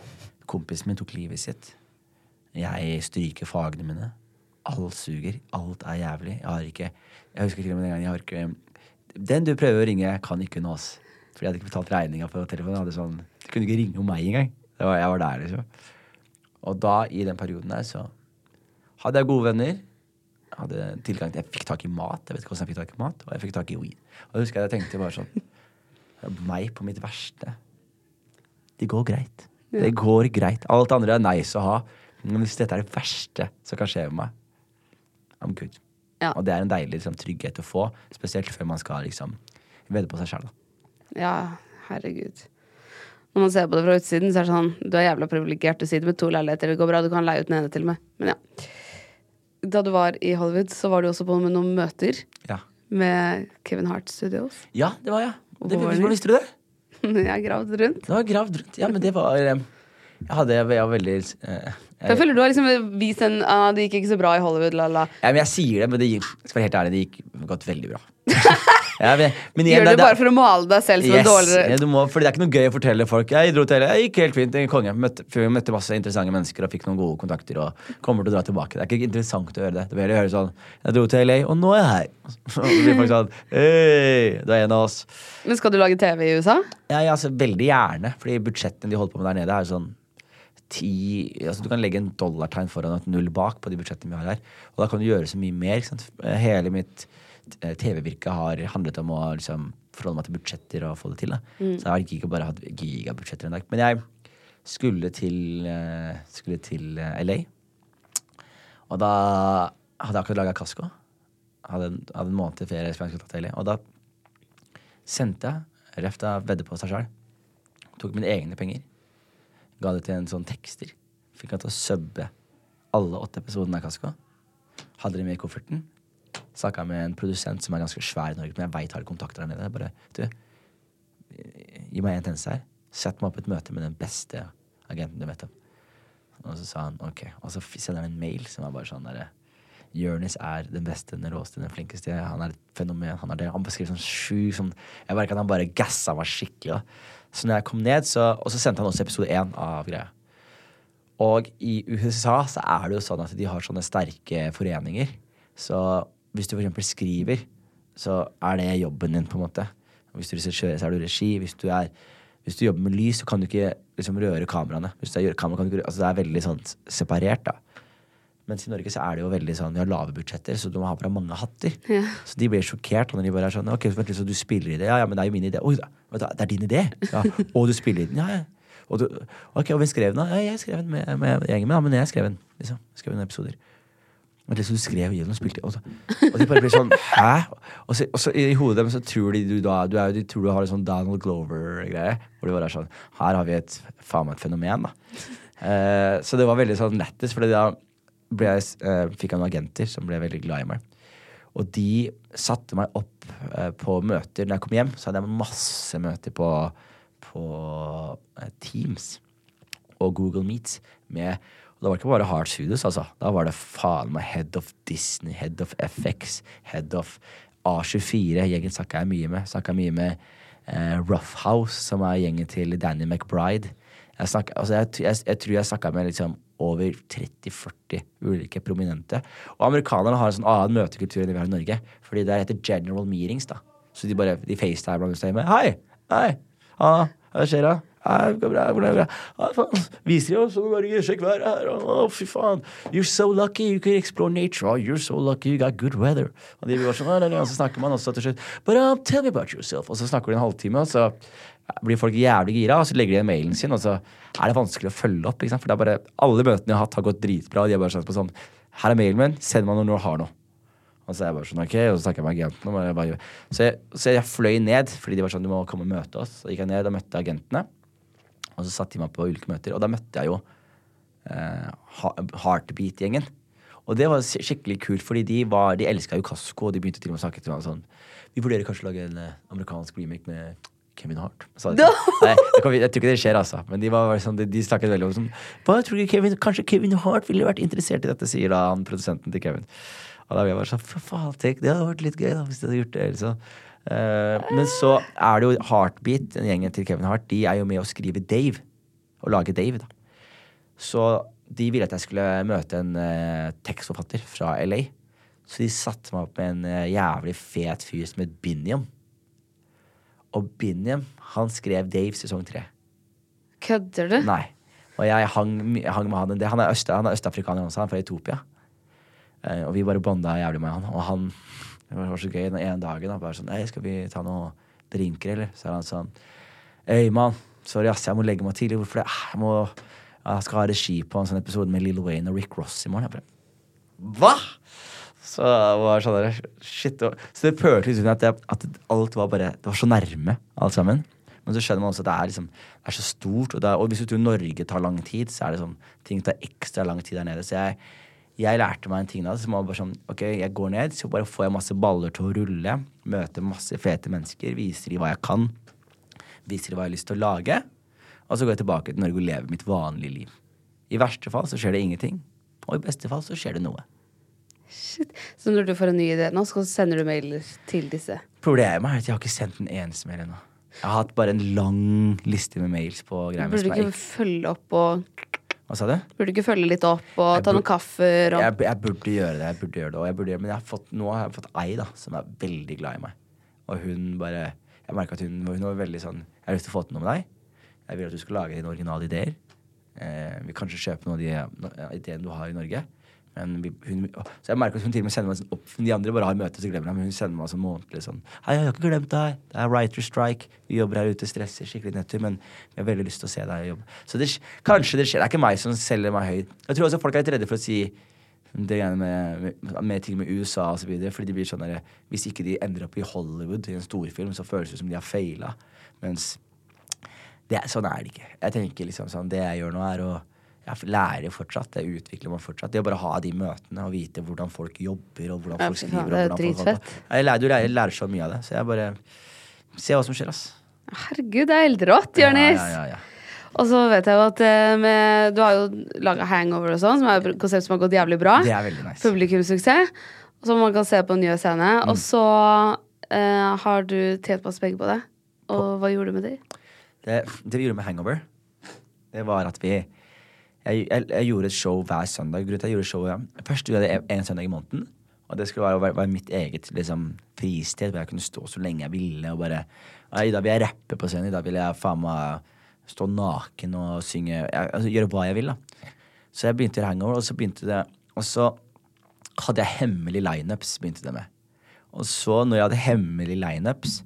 Kompisen min tok livet sitt. Jeg stryker fagene mine. Alt suger. Alt er jævlig. Jeg har ikke Jeg husker til og med den gangen jeg har ikke Den du prøver å ringe, kan ikke nås. Fordi jeg hadde ikke betalt regninga på telefonen. Sånn, du kunne ikke ringe om meg engang. Det var, jeg var der, liksom. Og da, i den perioden der, så hadde jeg gode venner. Hadde tilgang til Jeg fikk tak i mat. Jeg vet ikke hvordan jeg fikk tak i mat. Og jeg fikk tak i weed. Og jeg husker jeg tenkte bare sånn Meg på mitt verste. Det går greit. Det går greit. Alt andre er nice å ha. Men hvis dette er det verste som kan skje med meg, I'm good. Ja. Og det er en deilig liksom, trygghet å få, spesielt før man skal liksom vedde på seg sjæl. Ja, herregud. Når man ser på det fra utsiden, så er det sånn Du er jævla privilegert. Du sitter med to leiligheter, det går bra. Du kan leie ut den ene til og med. Men ja. Da du var i Hollywood, så var du også på med noen møter Ja. med Kevin Hart Studios. ja, det var jeg. Det, Hvor var hvordan visste du det? Jeg har gravd rundt. Du har gravd rundt. Ja, men det var eh, Jeg hadde Jeg var veldig eh, Jeg føler du har liksom vist en ah, Det gikk ikke så bra i Hollywood, la, la. Ja, men jeg sier det, men det gikk, skal være helt ærlig, det gikk gått veldig bra. ja, men, men igjen, Gjør det det- bare for å male deg selv som en Yes, dårligere ja, du må, fordi det er ikke noe gøy å fortelle folk Jeg dro til LA, jeg gikk helt fint, konge. Møtte, jeg møtte masse interessante mennesker og fikk noen gode kontakter. Og kommer til å dra tilbake Det er ikke interessant å høre det. Det blir høre sånn Jeg dro til LA, og nå er jeg her. Og så blir folk sånn Hei, du er en av oss. Men skal du lage TV i USA? Ja, ja, altså, veldig gjerne, fordi budsjettene de holder på med der nede, er sånn ti altså, Du kan legge en dollartegn foran et null bak på de budsjettene vi har her. Og da kan du gjøre så mye mer. Hele mitt eh, TV-virke har handlet om å liksom, forholde meg til budsjetter og få det til. Da. Så jeg har ikke bare hatt gigabudsjetter en dag. Men jeg skulle til, eh, skulle til eh, LA. Og da hadde jeg akkurat laga Kasko. Hadde, en- hadde en måned til ferie som jeg skulle ta til LA. Og da sendte jeg Refta vedde på seg sjøl. Tok mine egne penger. Ga det til en sånn tekster. Fikk han til å subbe alle åtte episodene av Kasko. Hadde det med i kofferten. Snakka med en produsent som er ganske svær i Norge, men jeg veit har kontakter der nede. Bare, du, gi meg en tjeneste her. Sett meg opp et møte med den beste agenten du vet om. Og så sa han ok. Og så sender han en mail som er bare sånn derre Jonis er den beste, den råeste, den flinkeste. Han er et fenomen. Han er det. Han beskriver sånn sju sånn Jeg merker at han bare gassa meg skikkelig. da. Så når jeg kom ned, så Og så sendte han også episode én av greia. Og i USA så er det jo sånn at de har sånne sterke foreninger. Så hvis du eksempel skriver, så er det jobben din, på en måte. Hvis du regissører, så er du regi. Hvis du, er, hvis du jobber med lys, så kan du ikke liksom røre kameraene. Hvis du er, kamera, kan du ikke, altså det er veldig sånn separert, da. Mens i Norge så er det jo veldig sånn, vi har lave budsjetter, så du må ha på deg mange hatter. Så de blir sjokkert når de bare er sånn Ok, så du spiller i det? Ja, ja, men det er jo min idé. Oi, det er din idé? Ja. Og du spiller i den? Ja, ja. Og du, ok, og vi skrev den? da? Ja, jeg skrev den med, med gjengen min. Ja, men jeg skrev den. Liksom. Skrev noen episoder. Men liksom så du skrev gjennom og spilte og, så, og de bare blir sånn Hæ? Og så, og så i hodet deres så tror de du da du er, De tror du har en sånn Donald Glover-greie. Hvor de bare er sånn Her har vi et faen meg et fenomen, da. Eh, så det var veldig sånn lættis, for da jeg, uh, fikk jeg noen agenter som ble veldig glad i meg. Og de satte meg opp uh, på møter. Når jeg kom hjem, så hadde jeg masse møter på, på eh, Teams og Google Meets med og da var det ikke bare Hard Studios, altså. Da var det faen meg Head of Disney, Head of FX, Head of A24. Gjengen snakka jeg mye med. Snakka mye med eh, Rough House, som er gjengen til Danny McBride. Jeg, snakket, altså jeg, jeg, jeg tror jeg snakka med liksom over 30-40 ulike prominente. Og amerikanerne har en sånn annen møtekultur enn vi har i Norge. Fordi det heter general meetings, da. Så de bare de facetimer og sier Hei! Hei! Hva skjer da? Viser jo sånn Norge, sjekk været her. Å, fy faen. You're so lucky you can explore nature. Oh, you're so lucky you got good weather. Og de var sånn, «Ah, og så snakker man også til slutt But uh, tell me about yourself. Og så snakker de en halvtime, og så blir folk jævlig gira, og så legger de igjen mailen sin, og så er det vanskelig å følge opp. For det er bare, alle møtene jeg har hatt, har gått dritbra, de har bare sagt på sånn Her er mailen min, send meg noe når du har noe. Og så er jeg bare sånn, ok, og så snakker jeg med agenten. Og jeg bare, så, jeg, så jeg fløy ned, fordi de var sånn, du må komme og møte oss. Så gikk jeg ned og møtte agentene. Og så satte de meg på ulike møter. Og da møtte jeg jo eh, Heartbeat-gjengen. Og det var skikkelig kult, fordi de, var, de elska jo Kasko, og de begynte til og med å snakke til meg sånn Vi vurderer kanskje å lage en eh, amerikansk remake med Kevin Hart. Så, Nei, det kan jeg tror ikke det skjer, altså. Men de, var sånn, de, de snakket veldig om sånn Hva tror Kevin, Kanskje Kevin Hart ville vært interessert i dette, sier da han produsenten til Kevin. Og da ble jeg bare sånn For faen, tenk, det hadde vært litt gøy da hvis de hadde gjort det. Liksom. Eh, men så er det jo Heartbeat, den gjengen til Kevin Hart, de er jo med å skrive Dave. Og lage Dave, da. Så de ville at jeg skulle møte en uh, tekstforfatter fra LA. Så de satte meg opp med en uh, jævlig fet fyr som het Biniam. Og Biniam, han skrev Dave sesong tre. Kødder du? Nei. Og jeg hang, hang med han en del. Han er, øst, han er østafrikaner også, han er fra Etopia. Uh, og vi bare bonda jævlig med han. Og han Det var så gøy den ene dagen. Da, bare sånn Hei, skal vi ta noen drinker, eller? Så er han sånn Hei, mann. Sorry, ass, jeg må legge meg tidlig. Hvorfor det? «Ah, Jeg må jeg skal ha regi på en sånn episode med Lill Wayne og Rick Ross i morgen. Jeg bare Hva?! Så det var sånn der, shit. Så det føltes liksom at, at alt var bare Det var så nærme, alt sammen. Men så skjønner man også at det er, liksom, det er så stort. Og, er, og hvis du tror Norge tar lang tid, så er det sånn ting tar ekstra lang tid der nede. Så jeg, jeg lærte meg en ting da. Så det bare sånn, ok, jeg går ned, så bare får jeg masse baller til å rulle. Møter masse fete mennesker. Viser de hva jeg kan. Viser de hva jeg har lyst til å lage. Og så går jeg tilbake til Norge og lever mitt vanlige liv. I verste fall så skjer det ingenting. Og i beste fall så skjer det noe. Shit. Så når du får en ny idé nå, så sender du mailer til disse. Problemet er at jeg har ikke sendt en eneste mail ennå. Jeg har hatt bare en lang liste med mails på greier. Burde du ikke følge opp og Hva sa du? Burde du ikke følge litt opp og ta noen kaffer og Jeg, jeg burde gjøre det, jeg burde gjøre det, jeg burde gjøre, men jeg har fått, nå har jeg fått ei da, som er veldig glad i meg. Og hun bare Jeg merka at hun, hun var veldig sånn Jeg har lyst til å få til noe med deg. Jeg vil at du skal lage dine originale ideer. Eh, vi kanskje kjøpe noen av de ideene du har i Norge. Men vi, hun, så jeg merker at hun til og med sender meg sånn opp De andre bare har møte, så glemmer jeg, men hun sender meg sånn månedlig sånn Hei, jeg har ikke glemt deg. Det er writer strike. Vi jobber her ute, stresser skikkelig nedtur, men vi har veldig lyst til å se deg jobbe. Så det, kanskje det skjer. Det er ikke meg som selger meg høyt. Jeg tror også folk er litt redde for å si det med, med, med ting med USA videre, fordi de blir sånn der, Hvis ikke de ender opp i Hollywood i en storfilm, så føles det som de har faila. Mens det sånn er det ikke. Jeg tenker liksom sånn, Det jeg gjør nå, er å jeg lærer fortsatt. Jeg utvikler meg fortsatt. Det å bare ha de møtene og vite hvordan folk jobber og hvordan folk skriver. det er dritfett. Jeg lærer, jeg lærer så mye av det. Så jeg bare Se hva som skjer, ass. Herregud, det er helt rått, Jonis! Ja, ja, ja, ja. Og så vet jeg jo at eh, med, du har jo laga Hangover og sånn, som er et konsept som har gått jævlig bra. Det er veldig nice. Publikumssuksess. Som man kan se på Nye Scene. Mm. Og så eh, har du tjent masse penger på det. Og hva gjorde du med det? Det, det vi gjorde med Hangover, det var at vi Jeg, jeg, jeg gjorde et show hver søndag. Jeg gjorde showet Først gjorde jeg det en søndag i måneden. Og det skulle være, være, være mitt eget liksom, fristed, hvor jeg kunne stå så lenge jeg ville. Og bare «Ja, I dag vil jeg rappe på scenen. I dag vil jeg faen meg stå naken og synge. Jeg, altså, gjøre hva jeg vil, da. Så jeg begynte i Hangover, og så begynte det Og så hadde jeg hemmelige lineups, begynte det med. Og så, når jeg hadde hemmelige lineups,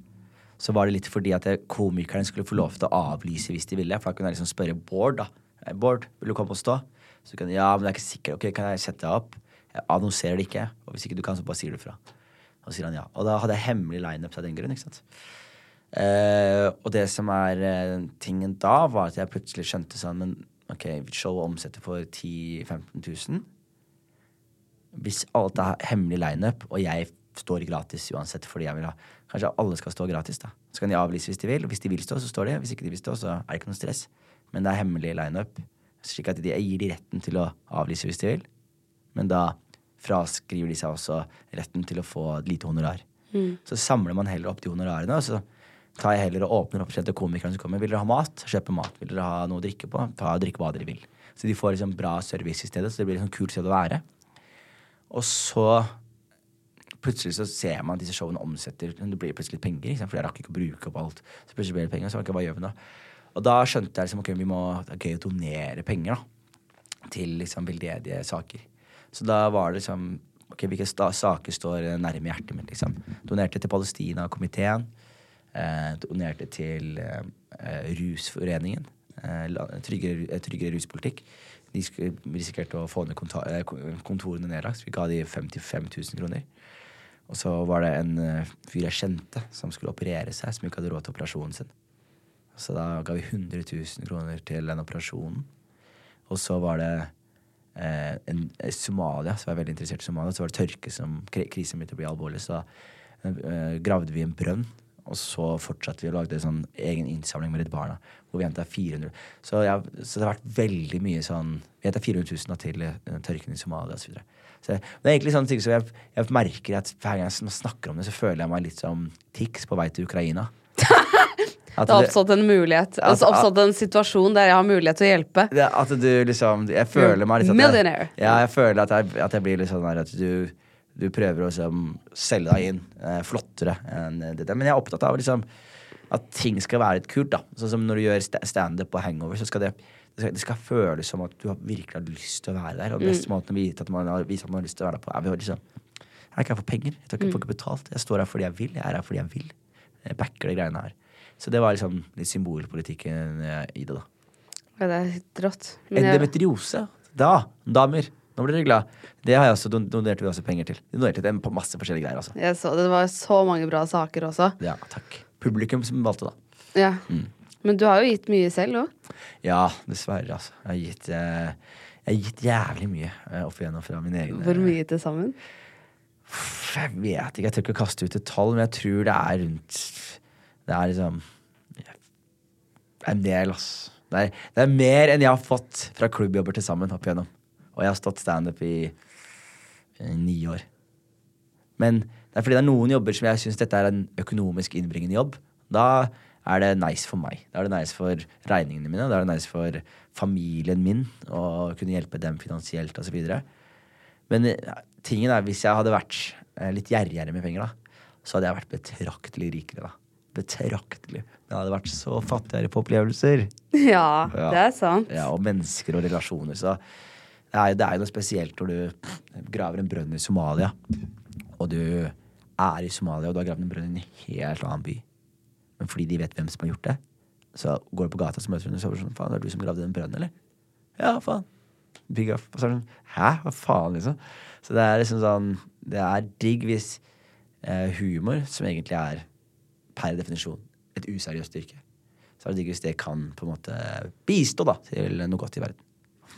så var det litt fordi at komikerne skulle få lov til å avlyse hvis de ville. For da kunne jeg liksom spørre Bård, da. «Hei, Bård, vil du komme og stå? Så kan ja, men jeg er ikke sikker. Ok, kan jeg sette deg opp? Jeg annonserer det ikke. Og hvis ikke du kan, så bare sier du fra. Og så sier han ja. Og da hadde jeg hemmelig lineup av den grunn, ikke sant. Eh, og det som er eh, tingen da, var at jeg plutselig skjønte sånn Men ok, showet omsetter for 10 000-15 000 hvis alt er hemmelig lineup, og jeg står gratis uansett fordi jeg vil ha Kanskje alle skal stå gratis, da. Så kan de avlyse hvis de vil. og Hvis de vil stå, så står de. Hvis ikke de vil stå, så er det ikke noe stress. Men det er hemmelig lineup, slik at de, jeg gir de retten til å avlyse hvis de vil. Men da fraskriver de seg også retten til å få et lite honorar. Så samler man heller opp de honorarene, og så tar jeg heller og åpner opp til komikerne som kommer. Vil dere ha mat? Kjøpe mat. Vil dere ha noe å drikke på? Ta og drikke hva dere vil. Så de får liksom bra service i stedet, så det blir liksom kult sted å være. Og så plutselig så ser man at disse showene omsetter Det blir plutselig penger, for jeg rakk ikke å bruke opp alt. Så plutselig blir det penger, så hva gjør vi da? Og da skjønte jeg liksom, ok, vi må, det er donere penger da, til liksom veldedige saker. Så da var det liksom ok, Hvilke saker står nærme hjertet mitt? liksom. Donerte til Palestina-komiteen. Eh, donerte til eh, Rusforeningen. Eh, tryggere, eh, tryggere ruspolitikk. De risikerte å få ned eh, kon- kontorene nedlagt, vi ga de 55 000 kroner. Og så var det en eh, fyr jeg kjente, som skulle operere seg, som ikke hadde råd til operasjonen sin. Så da ga vi 100 000 kroner til den operasjonen. Og så var det eh, en, eh, Somalia, var jeg veldig interessert i Somalia. Så var det tørke som krisen begynte å bli alvorlig. Så da eh, gravde vi en brønn. Og så fortsatte vi å lage en sånn egen innsamling med Redd Barna. Hvor vi henta 400 så, jeg, så det har vært veldig mye sånn Vi henta 400 000 da, til eh, tørken i Somalia osv. Så videre. så det er egentlig sånne ting som jeg, jeg merker at hver gang jeg snakker om det, så føler jeg meg litt som Tix på vei til Ukraina. At Det har oppstått en mulighet. At- Altså oppstått en situasjon der jeg har mulighet til å hjelpe. Det, at du liksom Jeg føler meg litt at jeg, ja, jeg føler at jeg, at jeg blir litt sånn der at du, du prøver å liksom selge deg inn eh, flottere enn dette. Men jeg er opptatt av liksom at ting skal være litt kult, da. Sånn som når du gjør sta- standup og hangover, så skal det det skal, det skal føles som at du har virkelig har lyst til å være der. Og den beste måten å vite at man har, vise at man har lyst til å være der på, er ved å liksom Jeg er ikke her for penger. Jeg tar ikke, får ikke betalt. Jeg står her fordi jeg vil. Jeg er her fordi jeg vil. Jeg backer de greiene her. Så det var liksom litt symbolpolitikken eh, i det, da. Ja, det er rått. Endometriose. Da, damer. Nå blir dere glad. Det har jeg også don donerte vi også penger til. Donerte til på masse forskjellige greier. Også. Jeg så det. Det var så mange bra saker også. Ja, takk. Publikum som valgte, da. Ja. Mm. Men du har jo gitt mye selv òg. Ja, dessverre, altså. Jeg har gitt, eh, jeg har gitt jævlig mye eh, opp igjennom fra mine egne Hvor mye til sammen? Jeg vet ikke, jeg tør ikke å kaste ut et tall, men jeg tror det er rundt Det er liksom en del, ass. Det er, det er mer enn jeg har fått fra klubbjobber til sammen opp igjennom. Og jeg har stått standup i, i ni år. Men det er fordi det er noen jobber som jeg syns dette er en økonomisk innbringende jobb. Da er det nice for meg. Da er det nice for regningene mine. Da er det nice for familien min å kunne hjelpe dem finansielt osv. Men eh, tingen er, hvis jeg hadde vært eh, litt gjerrigere med penger, da, så hadde jeg vært betraktelig rikere. da. Betraktelig. Det hadde vært så fattigere på opplevelser. Ja, Ja. det er sant. Ja, og mennesker og relasjoner. Så det er, det er jo noe spesielt når du graver en brønn i Somalia, og du er i Somalia, og du har gravd en brønn i en helt annen by. Men fordi de vet hvem som har gjort det, så går du på gata så møter henne og så er det sånn Faen, det er du som gravde den brønnen, eller? Ja, faen. Big up. Og så er det sånn Hæ? Hva faen, liksom? Så det er liksom sånn Det er digg hvis eh, humor, som egentlig er per definisjon et useriøst yrke, så er det digg hvis det kan på en måte bistå da til noe godt i verden.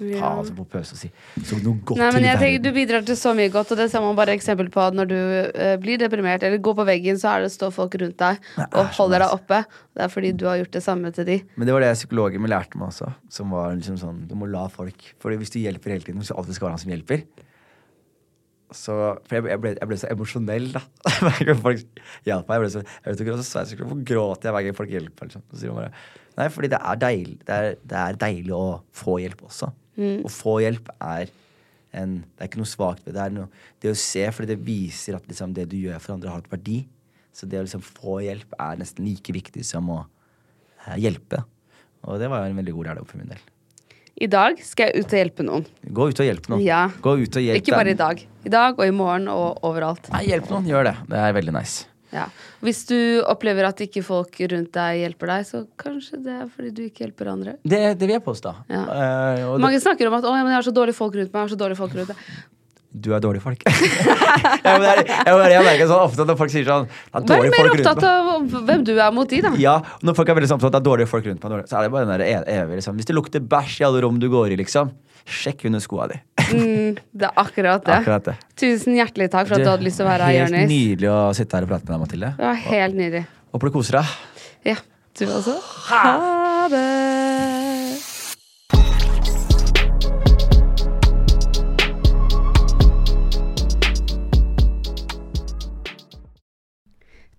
Ja. Ha, altså på pompøs å si. Så noe godt Nei, men jeg tenker. Du bidrar til så mye godt, og det ser man bare eksempel på at når du uh, blir deprimert eller går på veggen, så er det står folk rundt deg er og holder deg oppe. Det er fordi du har gjort det samme til de. Men det var det psykologen min lærte meg også. Som var liksom sånn, Du må la folk For hvis du hjelper hele tiden, så alltid skal være han som hjelper. Så, for jeg, jeg, ble, jeg ble så emosjonell, da. Hver gang folk hjalp meg. Jeg ble så, jeg vet ikke, så jeg så Hvorfor gråter jeg hver gang folk hjelper? Liksom. Så sier hun bare Nei, fordi det er deilig, det er, det er deilig å få hjelp også. Å få hjelp er en Det er ikke noe svakt ved det. Det er noe, det å se, fordi det viser at liksom, det du gjør for andre, har et verdi. Så det å liksom få hjelp er nesten like viktig som å eh, hjelpe. Og det var jo en veldig god lærdom for min del. I dag skal jeg ut og hjelpe noen. Gå ut og hjelp noen. Ja. Gå ut og hjelp Ikke bare i dag. I dag og i morgen og overalt. Nei, hjelp noen. Gjør det. Det er veldig nice. Ja. Hvis du opplever at ikke folk rundt deg hjelper deg, så kanskje det er fordi du ikke hjelper andre. Det, det vil jeg påstå. Ja. Uh, og det, Mange snakker om at 'å, jeg har så dårlige folk rundt meg'. Jeg har så dårlige folk rundt meg. Du er dårlige folk. jeg, jeg, jeg merker sånn ofte når folk sier sånn det er Vær dårlige mer folk rundt opptatt av hvem du er mot de, da. Ja, når folk er veldig sånn at det er dårlige folk rundt meg, så er det bare den der e- evige liksom. Hvis det lukter bæsj i alle rom du går i, liksom, sjekk under skoa di. Mm, det er akkurat det. Akkurat det. Tusen hjertelig takk for at du hadde lyst til å være her, Helt nydelig å sitte her og prate med deg, Mathilde. Det var helt nydelig. Håper du koser deg. Ja, du også. Ha det.